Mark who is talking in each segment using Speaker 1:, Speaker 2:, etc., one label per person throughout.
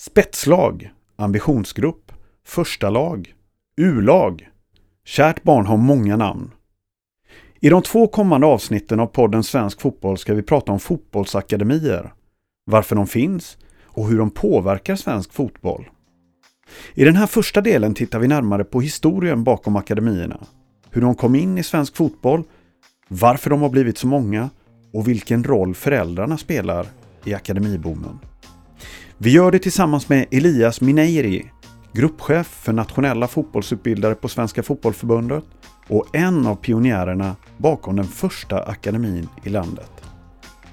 Speaker 1: Spetslag, ambitionsgrupp, första lag, U-lag. Kärt barn har många namn. I de två kommande avsnitten av podden Svensk fotboll ska vi prata om fotbollsakademier, varför de finns och hur de påverkar svensk fotboll. I den här första delen tittar vi närmare på historien bakom akademierna, hur de kom in i svensk fotboll, varför de har blivit så många och vilken roll föräldrarna spelar i akademiboomen. Vi gör det tillsammans med Elias Mineiri, gruppchef för nationella fotbollsutbildare på Svenska Fotbollförbundet och en av pionjärerna bakom den första akademin i landet.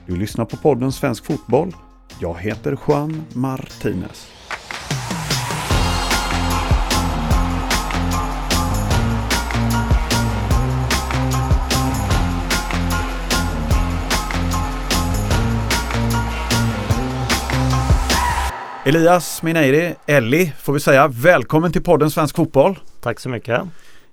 Speaker 1: Du lyssnar på podden Svensk Fotboll. Jag heter Juan Martinez. Elias Mineiri, Elli får vi säga, välkommen till podden Svensk Fotboll.
Speaker 2: Tack så mycket.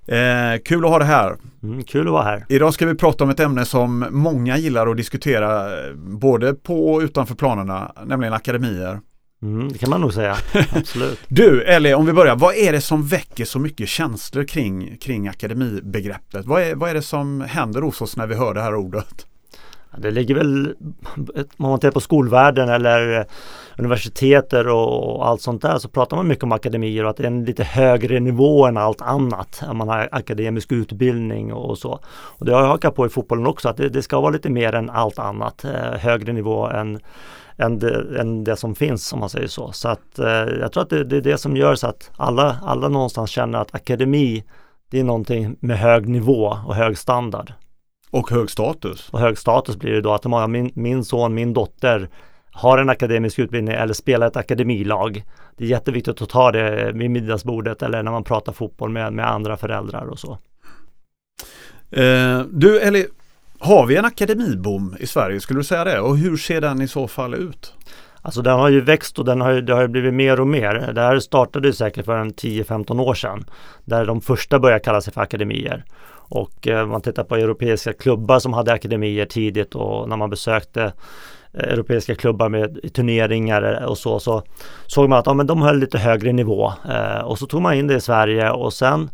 Speaker 1: Eh, kul att ha dig här.
Speaker 2: Mm, kul att vara här.
Speaker 1: Idag ska vi prata om ett ämne som många gillar att diskutera både på och utanför planerna, nämligen akademier.
Speaker 2: Mm, det kan man nog säga, absolut.
Speaker 1: Du Ellie, om vi börjar, vad är det som väcker så mycket känslor kring, kring akademibegreppet? Vad är, vad är det som händer hos oss när vi hör det här ordet?
Speaker 2: Det ligger väl, om man tittar på skolvärlden eller universiteter och allt sånt där så pratar man mycket om akademier och att det är en lite högre nivå än allt annat. Man har akademisk utbildning och så. Och det har jag hakat på i fotbollen också, att det, det ska vara lite mer än allt annat. Eh, högre nivå än än det, än det som finns om man säger så. Så att eh, jag tror att det, det, är det som gör så att alla, alla någonstans känner att akademi det är någonting med hög nivå och hög standard.
Speaker 1: Och hög status.
Speaker 2: Och hög status blir det då att min, min son, min dotter har en akademisk utbildning eller spelar ett akademilag. Det är jätteviktigt att ta det vid middagsbordet eller när man pratar fotboll med, med andra föräldrar och så.
Speaker 1: Eh, du, eller har vi en akademiboom i Sverige? Skulle du säga det? Och hur ser den i så fall ut?
Speaker 2: Alltså den har ju växt och den har, det har blivit mer och mer. Det här startade säkert för en 10-15 år sedan. Där de första började kalla sig för akademier. Och eh, man tittar på europeiska klubbar som hade akademier tidigt och när man besökte eh, europeiska klubbar med turneringar eh, och så, så såg man att ja, men de höll lite högre nivå. Eh, och så tog man in det i Sverige och sen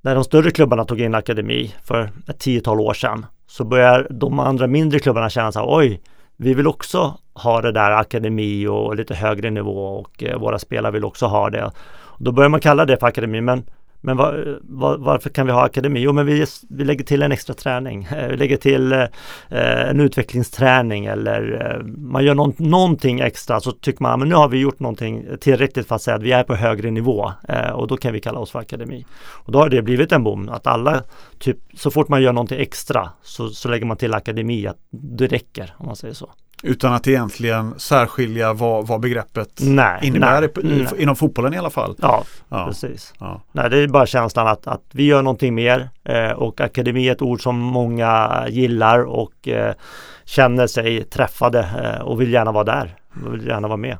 Speaker 2: när de större klubbarna tog in akademi för ett tiotal år sedan så börjar de andra mindre klubbarna känna så här, oj, vi vill också ha det där akademi och lite högre nivå och eh, våra spelare vill också ha det. Då börjar man kalla det för akademi, men men var, var, varför kan vi ha akademi? Jo, men vi, vi lägger till en extra träning. Vi lägger till eh, eh, en utvecklingsträning eller eh, man gör någon, någonting extra så tycker man att nu har vi gjort någonting tillräckligt för att säga att vi är på högre nivå eh, och då kan vi kalla oss för akademi. Och då har det blivit en boom att alla, typ så fort man gör någonting extra så, så lägger man till akademi, att det räcker om man säger så.
Speaker 1: Utan att egentligen särskilja vad, vad begreppet
Speaker 2: nej,
Speaker 1: innebär nej, i, nej. inom fotbollen i alla fall.
Speaker 2: Ja, ja. precis. Ja. Nej, det är bara känslan att, att vi gör någonting mer eh, och akademi är ett ord som många gillar och eh, känner sig träffade eh, och vill gärna vara där. Vill gärna vara med.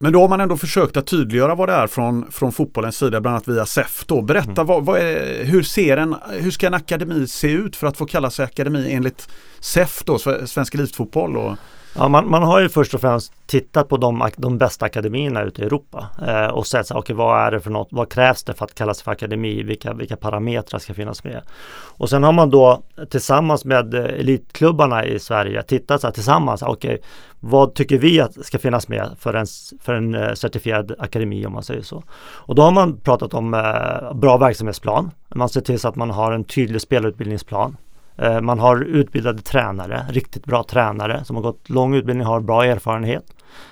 Speaker 1: Men då har man ändå försökt att tydliggöra vad det är från, från fotbollens sida, bland annat via SEF. Då. Berätta, mm. vad, vad är, hur, ser en, hur ska en akademi se ut för att få kalla sig akademi enligt SEF, då, Svensk Elitfotboll? Och...
Speaker 2: Ja, man, man, har ju först och främst tittat på de, de bästa akademierna ute i Europa eh, och sett så, okay, vad är det för något, vad krävs det för att kallas för akademi, vilka, vilka parametrar ska finnas med. Och sen har man då tillsammans med eh, elitklubbarna i Sverige tittat så här, tillsammans, okej, okay, vad tycker vi att ska finnas med för en, för en eh, certifierad akademi om man säger så. Och då har man pratat om eh, bra verksamhetsplan. Man ser till så att man har en tydlig spelutbildningsplan. Eh, man har utbildade tränare, riktigt bra tränare som har gått lång utbildning, har bra erfarenhet.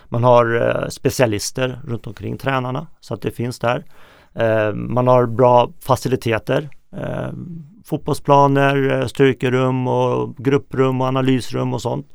Speaker 2: Man har eh, specialister runt omkring tränarna så att det finns där. Eh, man har bra faciliteter, fotbollsplaner, styrkerum och grupprum och analysrum och sånt.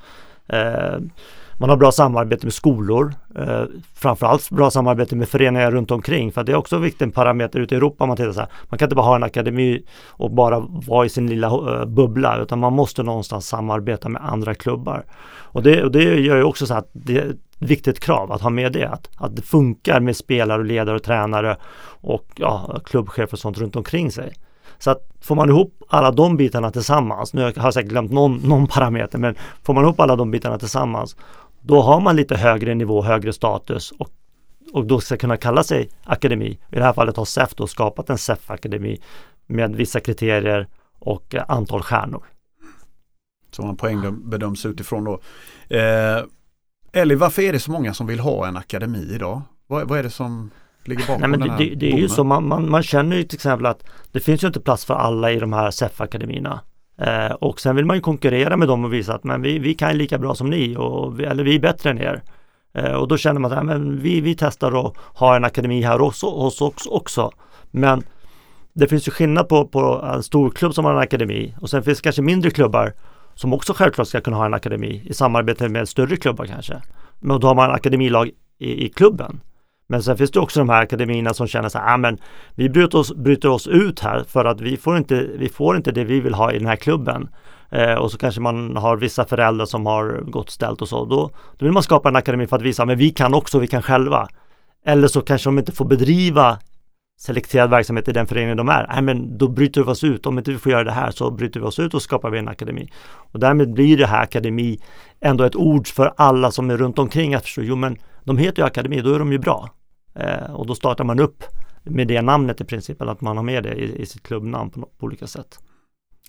Speaker 2: Man har bra samarbete med skolor, eh, framförallt bra samarbete med föreningar runt omkring för det är också en viktig parameter ute i Europa. Man, tittar så här. man kan inte bara ha en akademi och bara vara i sin lilla eh, bubbla utan man måste någonstans samarbeta med andra klubbar. Och det, och det gör ju också så att det är ett viktigt krav att ha med det, att, att det funkar med spelare och ledare och tränare och ja, klubbchefer och sånt runt omkring sig. Så att får man ihop alla de bitarna tillsammans, nu har jag säkert glömt någon, någon parameter, men får man ihop alla de bitarna tillsammans, då har man lite högre nivå, högre status och, och då ska kunna kalla sig akademi. I det här fallet har SEF då skapat en SEF-akademi med vissa kriterier och eh, antal stjärnor.
Speaker 1: Som man poäng bedöms utifrån då. Eh, Ellie, varför är det så många som vill ha en akademi idag? Vad, vad är det som ligger bakom
Speaker 2: Nej, men
Speaker 1: den här
Speaker 2: det, det är ju så, man, man, man, känner ju till exempel att det finns ju inte plats för alla i de här SEF-akademierna. Eh, och sen vill man ju konkurrera med dem och visa att men vi, vi kan lika bra som ni, och, eller vi är bättre än er. Eh, och då känner man att vi, vi testar att ha en akademi här hos, oss också. Men det finns ju skillnad på, på en storklubb som har en akademi och sen finns det kanske mindre klubbar som också självklart ska kunna ha en akademi i samarbete med större klubbar kanske. Men då har man akademilag i, i klubben. Men sen finns det också de här akademierna som känner så här, ah, men vi bryter oss, bryter oss ut här för att vi får, inte, vi får inte det vi vill ha i den här klubben. Eh, och så kanske man har vissa föräldrar som har gått ställt och så. Då, då vill man skapa en akademi för att visa, ah, men vi kan också, vi kan själva. Eller så kanske de inte får bedriva selekterad verksamhet i den föreningen de är. Nej, men då bryter vi oss ut. Om inte vi får göra det här så bryter vi oss ut och skapar vi en akademi. Och därmed blir det här akademi ändå ett ord för alla som är runt omkring att förstå, jo men de heter ju akademi, då är de ju bra. Eh, och då startar man upp med det namnet i princip, eller att man har med det i, i sitt klubbnamn på, på olika sätt.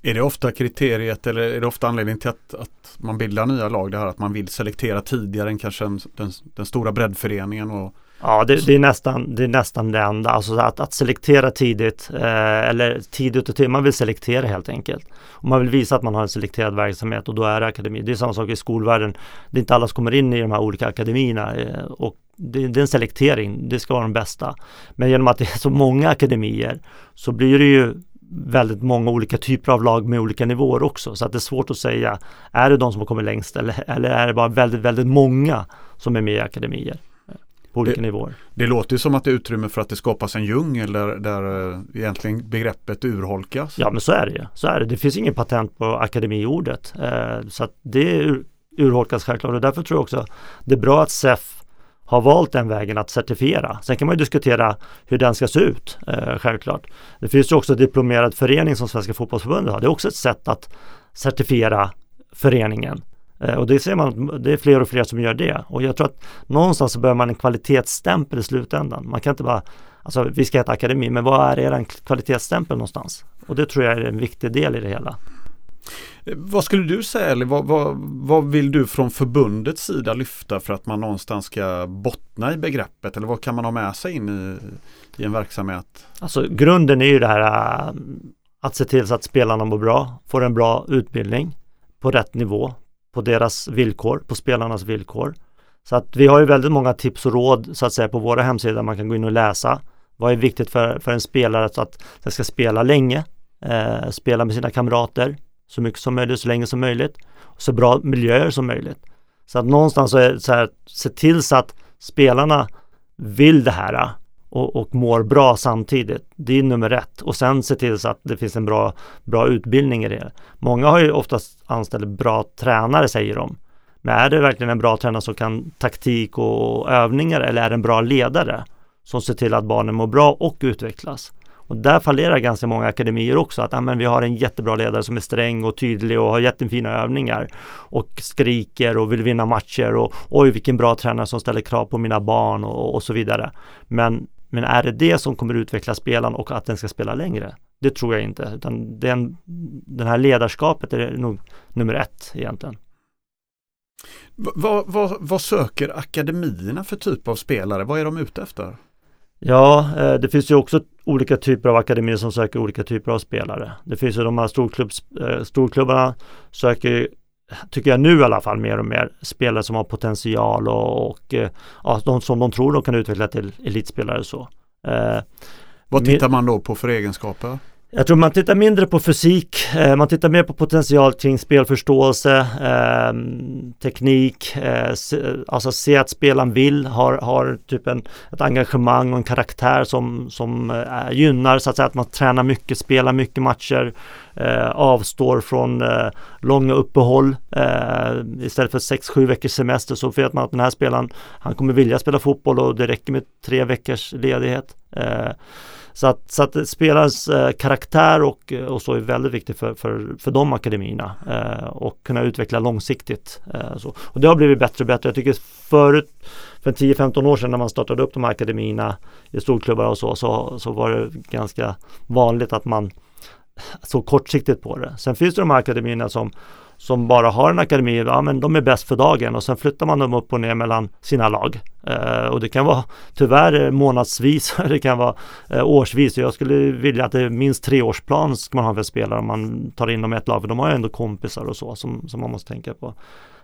Speaker 1: Är det ofta kriteriet eller är det ofta anledningen till att, att man bildar nya lag? Det här att man vill selektera tidigare än kanske den, den, den stora breddföreningen och
Speaker 2: Ja, det, det, är nästan, det är nästan det enda. Alltså att, att selektera tidigt eh, eller tidigt och tidigt. Man vill selektera helt enkelt. Och man vill visa att man har en selekterad verksamhet och då är det akademi. Det är samma sak i skolvärlden. Det är inte alla som kommer in i de här olika akademierna eh, och det, det, är en selektering. Det ska vara de bästa. Men genom att det är så många akademier så blir det ju väldigt många olika typer av lag med olika nivåer också. Så att det är svårt att säga, är det de som har kommit längst eller, eller är det bara väldigt, väldigt många som är med i akademier? På olika
Speaker 1: det,
Speaker 2: nivåer.
Speaker 1: Det låter som att det är utrymme för att det skapas en djungel där, där eh, egentligen begreppet urholkas.
Speaker 2: Ja men så är det ju. Så är det. det finns ingen patent på akademiordet. Eh, så det ur, urholkas självklart och därför tror jag också det är bra att SEF har valt den vägen att certifiera. Sen kan man ju diskutera hur den ska se ut, eh, självklart. Det finns ju också diplomerad förening som Svenska fotbollsförbundet har. Det är också ett sätt att certifiera föreningen. Eh, och det ser man, det är fler och fler som gör det. Och jag tror att någonstans så behöver man en kvalitetsstämpel i slutändan. Man kan inte bara, alltså vi ska heta akademi, men vad är er kvalitetsstämpel någonstans? Och det tror jag är en viktig del i det hela.
Speaker 1: Vad skulle du säga, eller vad, vad, vad, vill du från förbundets sida lyfta för att man någonstans ska bottna i begreppet? Eller vad kan man ha med sig in i, i en verksamhet?
Speaker 2: Alltså grunden är ju det här äh, att se till så att spelarna mår bra, får en bra utbildning på rätt nivå, på deras villkor, på spelarnas villkor. Så att vi har ju väldigt många tips och råd så att säga på våra hemsidor man kan gå in och läsa. Vad är viktigt för, för en spelare så att den ska spela länge, eh, spela med sina kamrater så mycket som möjligt, så länge som möjligt, och så bra miljöer som möjligt. Så att någonstans så är det så här, se till så att spelarna vill det här och, och mår bra samtidigt. Det är nummer ett. Och sen se till så att det finns en bra, bra utbildning i det. Många har ju oftast anställt bra tränare säger de. Men är det verkligen en bra tränare som kan taktik och övningar eller är det en bra ledare som ser till att barnen mår bra och utvecklas? Och där fallerar ganska många akademier också att amen, vi har en jättebra ledare som är sträng och tydlig och har jättefina övningar och skriker och vill vinna matcher och oj vilken bra tränare som ställer krav på mina barn och, och så vidare. Men men är det det som kommer utveckla spelaren och att den ska spela längre? Det tror jag inte, utan den, den här ledarskapet är nog nummer ett egentligen.
Speaker 1: Vad, vad, vad söker akademierna för typ av spelare? Vad är de ute efter?
Speaker 2: Ja, eh, det finns ju också olika typer av akademier som söker olika typer av spelare. Det finns ju de här storklubbs, eh, storklubbarna söker tycker jag nu i alla fall mer och mer spelare som har potential och, och eh, ja, de som de tror de kan utveckla till elitspelare så.
Speaker 1: Eh, Vad tittar man då på för egenskaper?
Speaker 2: Jag tror man tittar mindre på fysik, eh, man tittar mer på potential kring spelförståelse, eh, teknik, eh, se, alltså se att spelaren vill, har, har typ en, ett engagemang och en karaktär som, som eh, gynnar så att säga att man tränar mycket, spelar mycket matcher, eh, avstår från eh, långa uppehåll eh, istället för 6-7 veckors semester så vet man att den här spelaren, han kommer vilja spela fotboll och det räcker med tre veckors ledighet Eh, så att, så att spelarens eh, karaktär och, och så är väldigt viktigt för, för, för de akademierna eh, och kunna utveckla långsiktigt. Eh, så. Och det har blivit bättre och bättre. Jag tycker förut för 10-15 år sedan när man startade upp de här akademierna i storklubbar och så, så, så var det ganska vanligt att man så kortsiktigt på det. Sen finns det de här akademierna som som bara har en akademi, ja men de är bäst för dagen och sen flyttar man dem upp och ner mellan sina lag. Eh, och det kan vara tyvärr månadsvis, det kan vara eh, årsvis. Jag skulle vilja att det är minst treårsplan ska man ha för spelare om man tar in dem i ett lag, för de har ju ändå kompisar och så som, som man måste tänka på.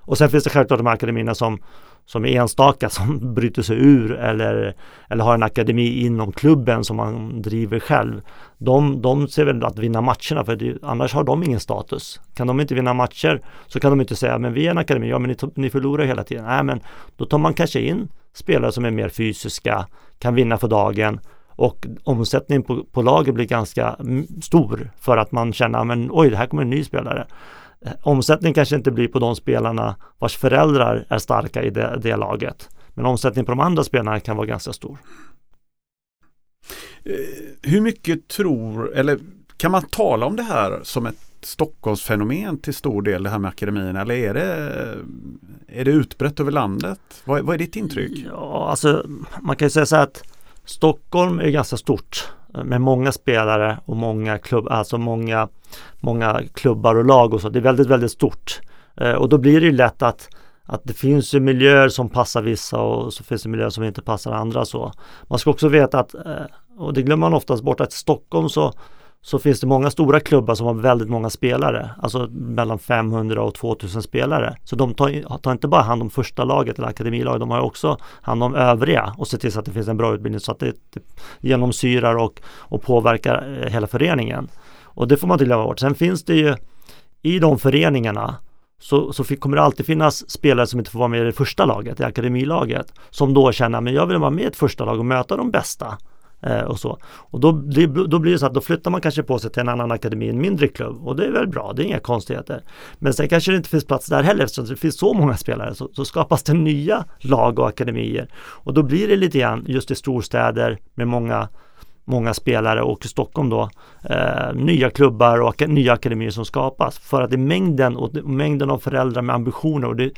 Speaker 2: Och sen finns det självklart de här akademierna som, som är enstaka som bryter sig ur eller, eller har en akademi inom klubben som man driver själv. De, de ser väl att vinna matcherna för det, annars har de ingen status. Kan de inte vinna matcher så kan de inte säga men vi är en akademi, ja men ni, ni förlorar hela tiden. Nej men då tar man kanske in spelare som är mer fysiska, kan vinna för dagen och omsättningen på, på laget blir ganska stor för att man känner men oj det här kommer en ny spelare. Eh, omsättning kanske inte blir på de spelarna vars föräldrar är starka i det, det laget. Men omsättningen på de andra spelarna kan vara ganska stor.
Speaker 1: Eh, hur mycket tror, eller kan man tala om det här som ett Stockholmsfenomen till stor del det här med akademin eller är det, är det utbrett över landet? Vad, vad är ditt intryck?
Speaker 2: Ja, alltså man kan ju säga så här att Stockholm är ganska stort eh, med många spelare och många, klubb, alltså många, många klubbar och lag och så. Det är väldigt, väldigt stort. Eh, och då blir det ju lätt att, att det finns ju miljöer som passar vissa och så finns det miljöer som inte passar andra så. Man ska också veta att, eh, och det glömmer man oftast bort, att i Stockholm så så finns det många stora klubbar som har väldigt många spelare, alltså mellan 500 och 2000 spelare. Så de tar, tar inte bara hand om första laget eller akademilaget, de har också hand om övriga och ser till så att det finns en bra utbildning så att det, det genomsyrar och, och påverkar eh, hela föreningen. Och det får man inte glömma bort. Sen finns det ju i de föreningarna så, så kommer det alltid finnas spelare som inte får vara med i det första laget, i akademilaget, som då känner att jag vill vara med i ett första lag och möta de bästa. Eh, och så. Och då, då blir det så att då flyttar man kanske på sig till en annan akademi, en mindre klubb och det är väl bra, det är inga konstigheter. Men sen kanske det inte finns plats där heller eftersom det finns så många spelare så, så skapas det nya lag och akademier. Och då blir det lite grann just i storstäder med många många spelare och i Stockholm då eh, nya klubbar och ak nya akademier som skapas för att det är mängden och mängden av föräldrar med ambitioner och det,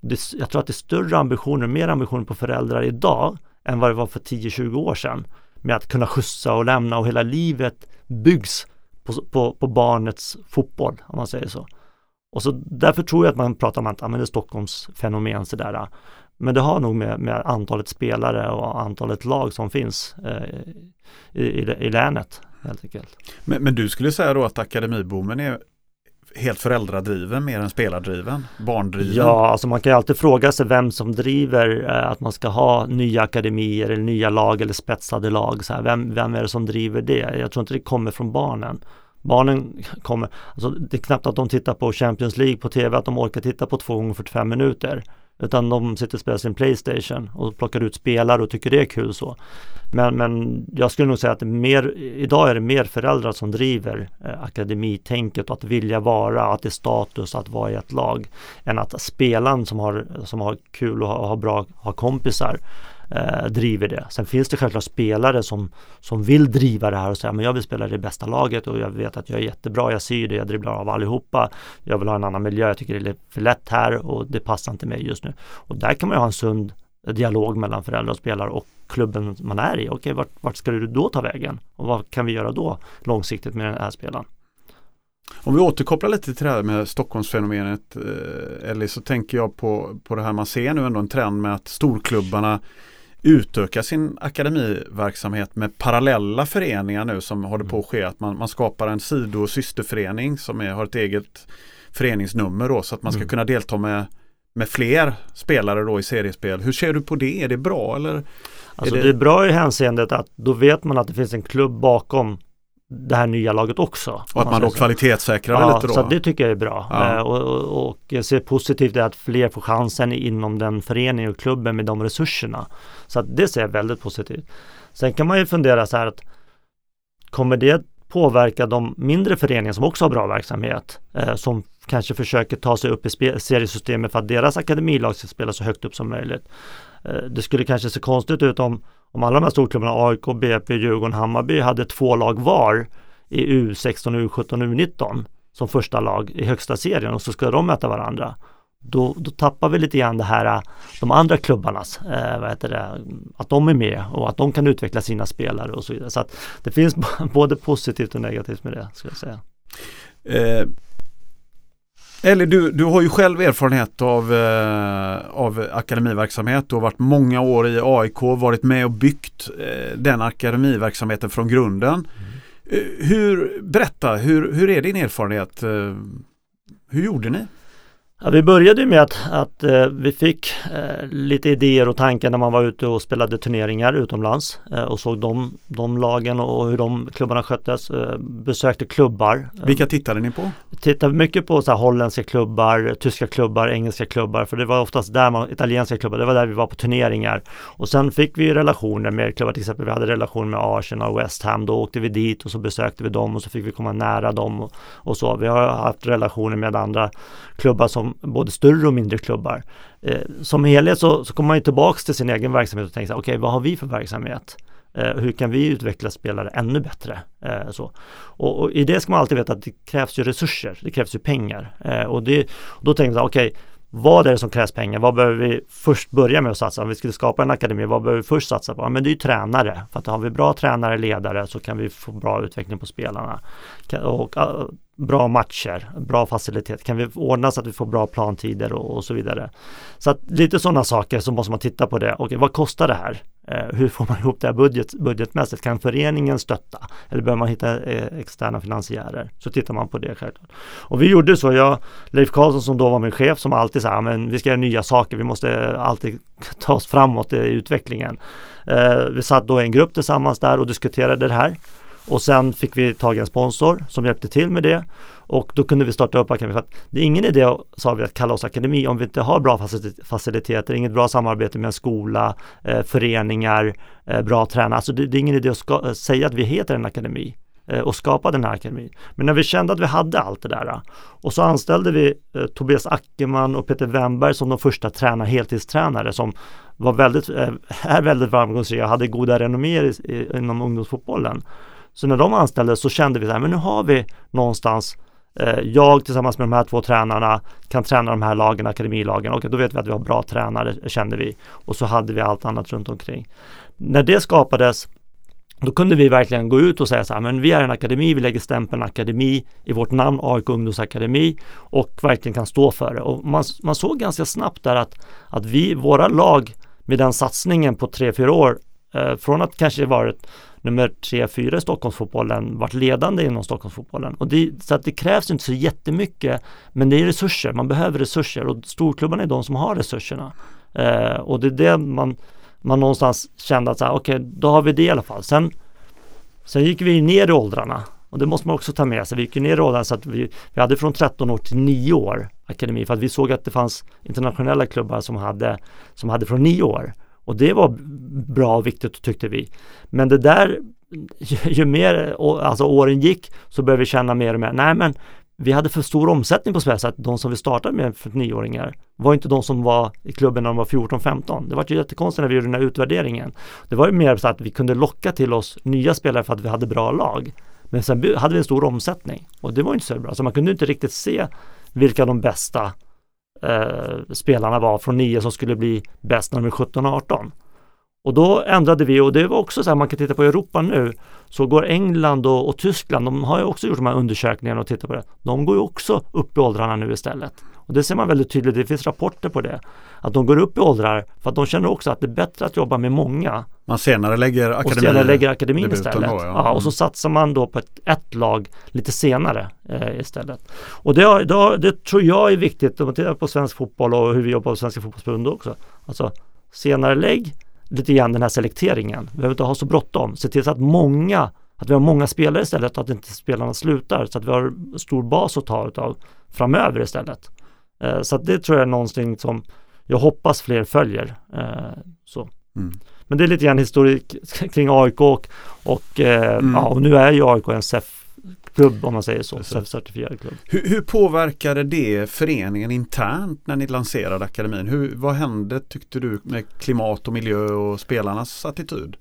Speaker 2: det, jag tror att det är större ambitioner, mer ambitioner på föräldrar idag än vad det var för 10-20 år sedan med att kunna skjutsa och lämna och hela livet byggs på, på, på barnets fotboll om man säger så. Och så därför tror jag att man pratar om att använda men det är Stockholms fenomen sådär. Men det har nog med, med antalet spelare och antalet lag som finns eh, i, i, i länet helt enkelt.
Speaker 1: Men, men, du skulle säga då att akademiboomen är helt föräldradriven mer än spelardriven, barndriven?
Speaker 2: Ja, alltså man kan ju alltid fråga sig vem som driver eh, att man ska ha nya akademier eller nya lag eller spetsade lag. Så här, vem, vem är det som driver det? Jag tror inte det kommer från barnen. Barnen kommer, alltså det är knappt att de tittar på Champions League på tv, att de orkar titta på 2 gånger 45 minuter. Utan de sitter och spelar sin Playstation och plockar ut spelare och tycker det är kul så. Men, men jag skulle nog säga att mer, idag är det mer föräldrar som driver eh, akademitänket och att vilja vara, att det är status att vara i ett lag. Än att spelaren som har, som har kul och har, har bra, har kompisar eh, driver det. Sen finns det självklart spelare som, som vill driva det här och säga men jag vill spela i det bästa laget och jag vet att jag är jättebra, jag ser det, jag dribblar av allihopa. Jag vill ha en annan miljö, jag tycker det är för lätt här och det passar inte mig just nu. Och där kan man ju ha en sund dialog mellan föräldrar och spelare och klubben man är i. Okej, vart, vart ska du då ta vägen? Och vad kan vi göra då långsiktigt med den här spelaren?
Speaker 1: Om vi återkopplar lite till det här med Stockholmsfenomenet eh, Ellie, så tänker jag på, på det här man ser nu ändå en trend med att storklubbarna utöka sin akademiverksamhet med parallella föreningar nu som håller på att ske. Att man, man skapar en sido och systerförening som är, har ett eget föreningsnummer då så att man ska mm. kunna delta med, med fler spelare då i seriespel. Hur ser du på det? Är det bra eller?
Speaker 2: Alltså är det... det är bra i hänseendet att då vet man att det finns en klubb bakom det här nya laget också.
Speaker 1: Och att man då kvalitetssäkrar
Speaker 2: ja,
Speaker 1: lite då?
Speaker 2: så det tycker jag är bra. Ja. Eh, och, och, och jag ser positivt att fler får chansen inom den föreningen och klubben med de resurserna. Så att det ser jag väldigt positivt. Sen kan man ju fundera så här att kommer det påverka de mindre föreningar som också har bra verksamhet eh, som kanske försöker ta sig upp i seriesystemet för att deras akademilag ska spela så högt upp som möjligt. Eh, det skulle kanske se konstigt ut om om alla de här storklubbarna, AIK, BP, Djurgården, Hammarby hade två lag var i U16, U17, U19 som första lag i högsta serien och så ska de möta varandra. Då, då tappar vi lite grann det här, äh, de andra klubbarnas, eh, vad heter det, att de är med och att de kan utveckla sina spelare och så vidare. Så att det finns både positivt och negativt med det, skulle jag säga.
Speaker 1: Eh, eller du, du har ju själv erfarenhet av, eh, av akademiverksamhet. Du har varit många år i AIK, varit med och byggt eh, den akademiverksamheten från grunden. Mm. Eh, hur, berätta, hur, hur är din erfarenhet? Eh, hur gjorde ni?
Speaker 2: Ja, vi började med att, att eh, vi fick eh, lite idéer och tankar när man var ute och spelade turneringar utomlands eh, och såg de, de lagen och hur de klubbarna sköttes. Besökte klubbar.
Speaker 1: Vilka tittade ni på?
Speaker 2: Tittade mycket på så här, holländska klubbar, tyska klubbar, engelska klubbar för det var oftast där man, italienska klubbar, det var där vi var på turneringar. Och sen fick vi relationer med klubbar, till exempel vi hade relation med Arsenal och West Ham, då åkte vi dit och så besökte vi dem och så fick vi komma nära dem och, och så. Vi har haft relationer med andra klubbar som Liksom, både större och mindre klubbar. Eh, som helhet så, så kommer man ju tillbaks till sin egen verksamhet och tänker okej okay, vad har vi för verksamhet? Eh, hur kan vi utveckla spelare ännu bättre? Eh, så. Och, och, i det ska man alltid veta att det krävs ju resurser, det krävs ju pengar. Eh, och, det, och då tänker jag okej okay, vad är det som krävs pengar? Vad behöver vi först börja med att satsa? Om vi skulle skapa en akademi, vad behöver vi först satsa på? Ja, men det är ju tränare. För att har vi bra tränare, ledare så kan vi få bra utveckling på spelarna. Och bra matcher, bra facilitet. Kan vi ordna så att vi får bra plantider och, och så vidare. Så att lite sådana saker så måste man titta på det. Okej, vad kostar det här? Eh, hur får man ihop det här budget, budgetmässigt? Kan föreningen stötta? Eller behöver man hitta eh, externa finansiärer? Så tittar man på det självklart. Och vi gjorde så. Jag, Leif Karlsson som då var min chef som alltid sa, men vi ska göra nya saker. Vi måste alltid ta oss framåt i utvecklingen. Eh, vi satt då i en grupp tillsammans där och diskuterade det här. Och sen fick vi tag i en sponsor som hjälpte till med det. Och då kunde vi starta upp akademin. För att det är ingen idé, sa vi, att kalla oss akademi om vi inte har bra faciliteter, inget bra samarbete med en skola, eh, föreningar, eh, bra tränare. Alltså det, det, är ingen idé att ska, eh, säga att vi heter en akademi eh, och skapa den här akademin. Men när vi kände att vi hade allt det där och så anställde vi eh, Tobias Ackerman och Peter Wemberg som de första tränar, heltidstränare som var väldigt, eh, är väldigt framgångsrika, och hade goda renomméer inom ungdomsfotbollen. Så när de anställdes så kände vi att men nu har vi någonstans eh, jag tillsammans med de här två tränarna kan träna de här lagen, akademilagen okej då vet vi att vi har bra tränare kände vi. Och så hade vi allt annat runt omkring. När det skapades då kunde vi verkligen gå ut och säga så här, men vi är en akademi, vi lägger stämpeln akademi i vårt namn, AIK ungdomsakademi och verkligen kan stå för det. Och man, man såg ganska snabbt där att, att vi, våra lag med den satsningen på tre fyra år, Eh, från att kanske varit nummer tre, fyra i Stockholmsfotbollen varit ledande inom Stockholmsfotbollen. Och det, så att det krävs inte så jättemycket, men det är resurser, man behöver resurser och storklubbarna är de som har resurserna. Eh, och det är det man, man någonstans kände att okej, okay, då har vi det i alla fall. Sen, sen gick vi ner i åldrarna och det måste man också ta med sig. Vi gick ner i åldrarna så att vi, vi hade från 13 år till 9 år akademi för att vi såg att det fanns internationella klubbar som hade, som hade från 9 år. Och det var bra och viktigt tyckte vi. Men det där, ju, mer alltså åren gick så började vi känna mer och mer, nej men vi hade för stor omsättning på Sverige så att de som vi startade med för nioåringar var inte de som var i klubben när de var 14-15. Det var ju jättekonstigt när vi gjorde den här utvärderingen. Det var ju mer så att vi kunde locka till oss nya spelare för att vi hade bra lag. Men sen hade vi en stor omsättning och det var inte så bra. Så man kunde inte riktigt se vilka de bästa eh, spelarna var från nio som skulle bli bäst när de är 17-18 då ändrade vi och det var också så här, man kan titta på Europa nu, så går England och, och, Tyskland, de har ju också gjort de här undersökningarna och tittat på det. De går ju också upp i åldrarna nu istället. Och det ser man väldigt tydligt, det finns rapporter på det. Att de går upp i åldrar för att de känner också att det är bättre att jobba med många.
Speaker 1: Man senare lägger
Speaker 2: akademin, och senare lägger akademin istället. Då, ja. ja. och så satsar man då på ett, ett lag lite senare eh, istället. Och det, det, det, tror jag är viktigt om man tittar på svensk fotboll och hur vi jobbar på Svenska fotbollsförbundet också. Alltså senare lägg lite grann den här selekteringen. Vi behöver inte ha så bråttom. Se till så att många, att vi har många spelare istället, att inte spelarna slutar, så att vi har stor bas att ta utav framöver istället. Eh, så att det tror jag är någonting som jag hoppas fler följer. Eh, så. Mm. Men det är lite grann historik kring AIK och, och, eh, mm. ja, och nu är ju AIK en SEF klubb om man säger så. Certifierad klubb.
Speaker 1: Hur, hur påverkade det föreningen internt när ni lanserade akademin? Hur, vad hände tyckte du med klimat och miljö och spelarnas attityd?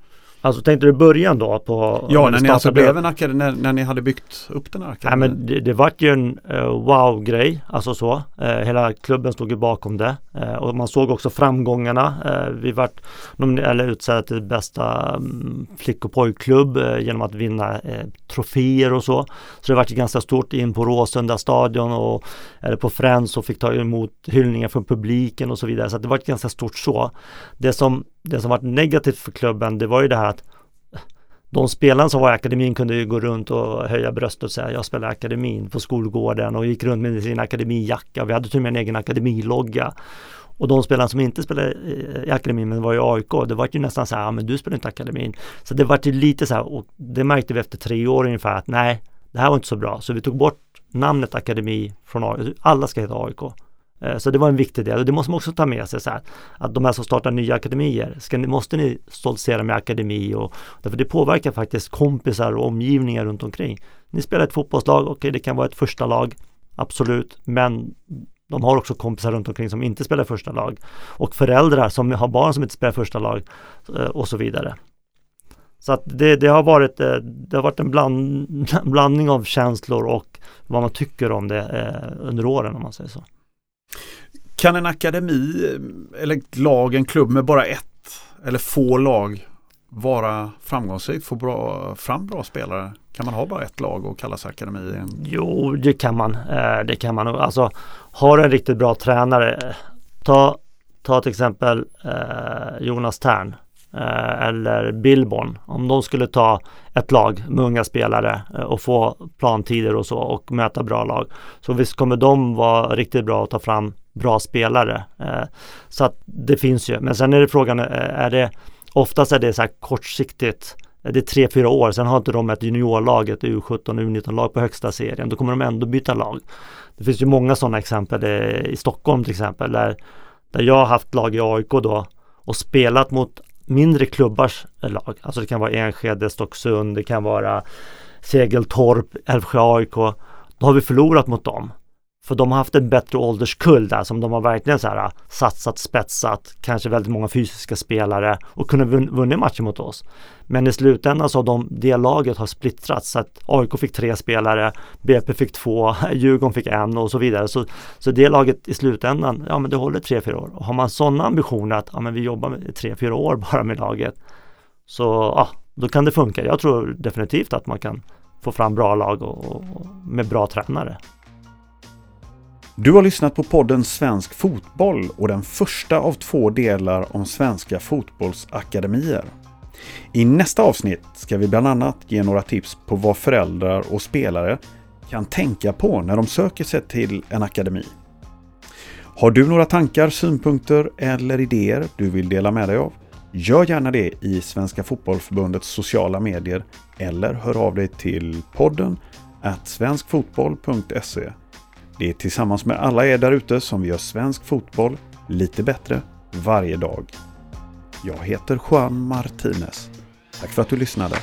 Speaker 2: Alltså tänkte du början då på
Speaker 1: Ja, när ni alltså blev en akademi, när, när, ni hade byggt upp den här akademin?
Speaker 2: Nej, men det, det vart ju en uh, wow-grej, alltså så. Uh, hela klubben stod ju bakom det uh, och man såg också framgångarna. vi vart eller utsedda till bästa um, flick och pojkklubb genom att vinna troféer och så. Så det vart ju ganska stort in på Råsunda stadion och eller på Friends och fick ta emot hyllningar från publiken och så vidare. Så det var ganska stort så. Det som det som var negativt för klubben det var ju det här att de spelarna som var i akademin kunde ju gå runt och höja bröstet och säga jag spelar i akademin på skolgården och gick runt med sin akademijacka. Vi hade till och med en egen akademilogga. Och de spelarna som inte spelade i akademin men var i AIK, det var ju nästan så här, ja, men du spelar inte i akademin. Så det var ju lite så här, och det märkte vi efter tre år ungefär att nej, det här var inte så bra. Så vi tog bort namnet akademi från AIK. Alla ska heta AIK. Eh, så det var en viktig del och det måste man också ta med sig så här, att de här som startar nya akademier, ska ni, måste ni stoltsera med akademi och därför det påverkar faktiskt kompisar och omgivningar runt omkring. Ni spelar ett fotbollslag, okej okay, det kan vara ett första lag, absolut, men de har också kompisar runt omkring som inte spelar första lag och föräldrar som har barn som inte spelar första lag eh, och så vidare. Så att det, det, har varit, eh, det har varit en bland, blandning av känslor och vad man tycker om det under åren om man säger så.
Speaker 1: Kan en akademi eller ett lag, en klubb med bara ett eller få lag vara framgångsrik, få bra, fram bra spelare? Kan man ha bara ett lag och kalla sig akademi?
Speaker 2: Jo, det kan man. Eh, det kan man. Alltså, har en riktigt bra tränare, eh, ta, ta till exempel eh, Jonas Tern Eh, eller Billborn. Om de skulle ta ett lag med unga spelare eh, och få plantider och så och möta bra lag. Så visst kommer de vara riktigt bra att ta fram bra spelare. Eh, så att det finns ju. Men sen är det frågan, är det oftast är det så här kortsiktigt. Det är tre, fyra år, sen har inte de ett juniorlag, ett U17, U19-lag på högsta serien. Då kommer de ändå byta lag. Det finns ju många sådana exempel i Stockholm till exempel, där, där jag har haft lag i AIK då och spelat mot mindre klubbars lag. Alltså det kan vara Enskede, Stocksund, det kan vara Segeltorp, Älvsjö AIK. Då har vi förlorat mot dem. För de har haft en bättre ålderskull där som de har verkligen så här äh, satsat, spetsat, kanske väldigt många fysiska spelare och kunnat vunnit matcher mot oss. Men i slutändan så har de, det laget har splittrats så att AIK fick tre spelare, BP fick två, Djurgården fick en och så vidare. Så, så det laget i slutändan, ja men det håller tre, fyra år. Och har man sådana ambitioner att ja, men vi jobbar med tre, fyra år bara med laget så ja, då kan det funka. Jag tror definitivt att man kan få fram bra lag och, och med bra tränare.
Speaker 1: Du har lyssnat på podden Svensk Fotboll och den första av två delar om svenska fotbollsakademier. I nästa avsnitt ska vi bland annat ge några tips på vad föräldrar och spelare kan tänka på när de söker sig till en akademi. Har du några tankar, synpunkter eller idéer du vill dela med dig av? Gör gärna det i Svenska Fotbollförbundets sociala medier eller hör av dig till podden svenskfotboll.se det är tillsammans med alla er där ute som vi gör svensk fotboll lite bättre varje dag. Jag heter Juan Martinez. Tack för att du lyssnade.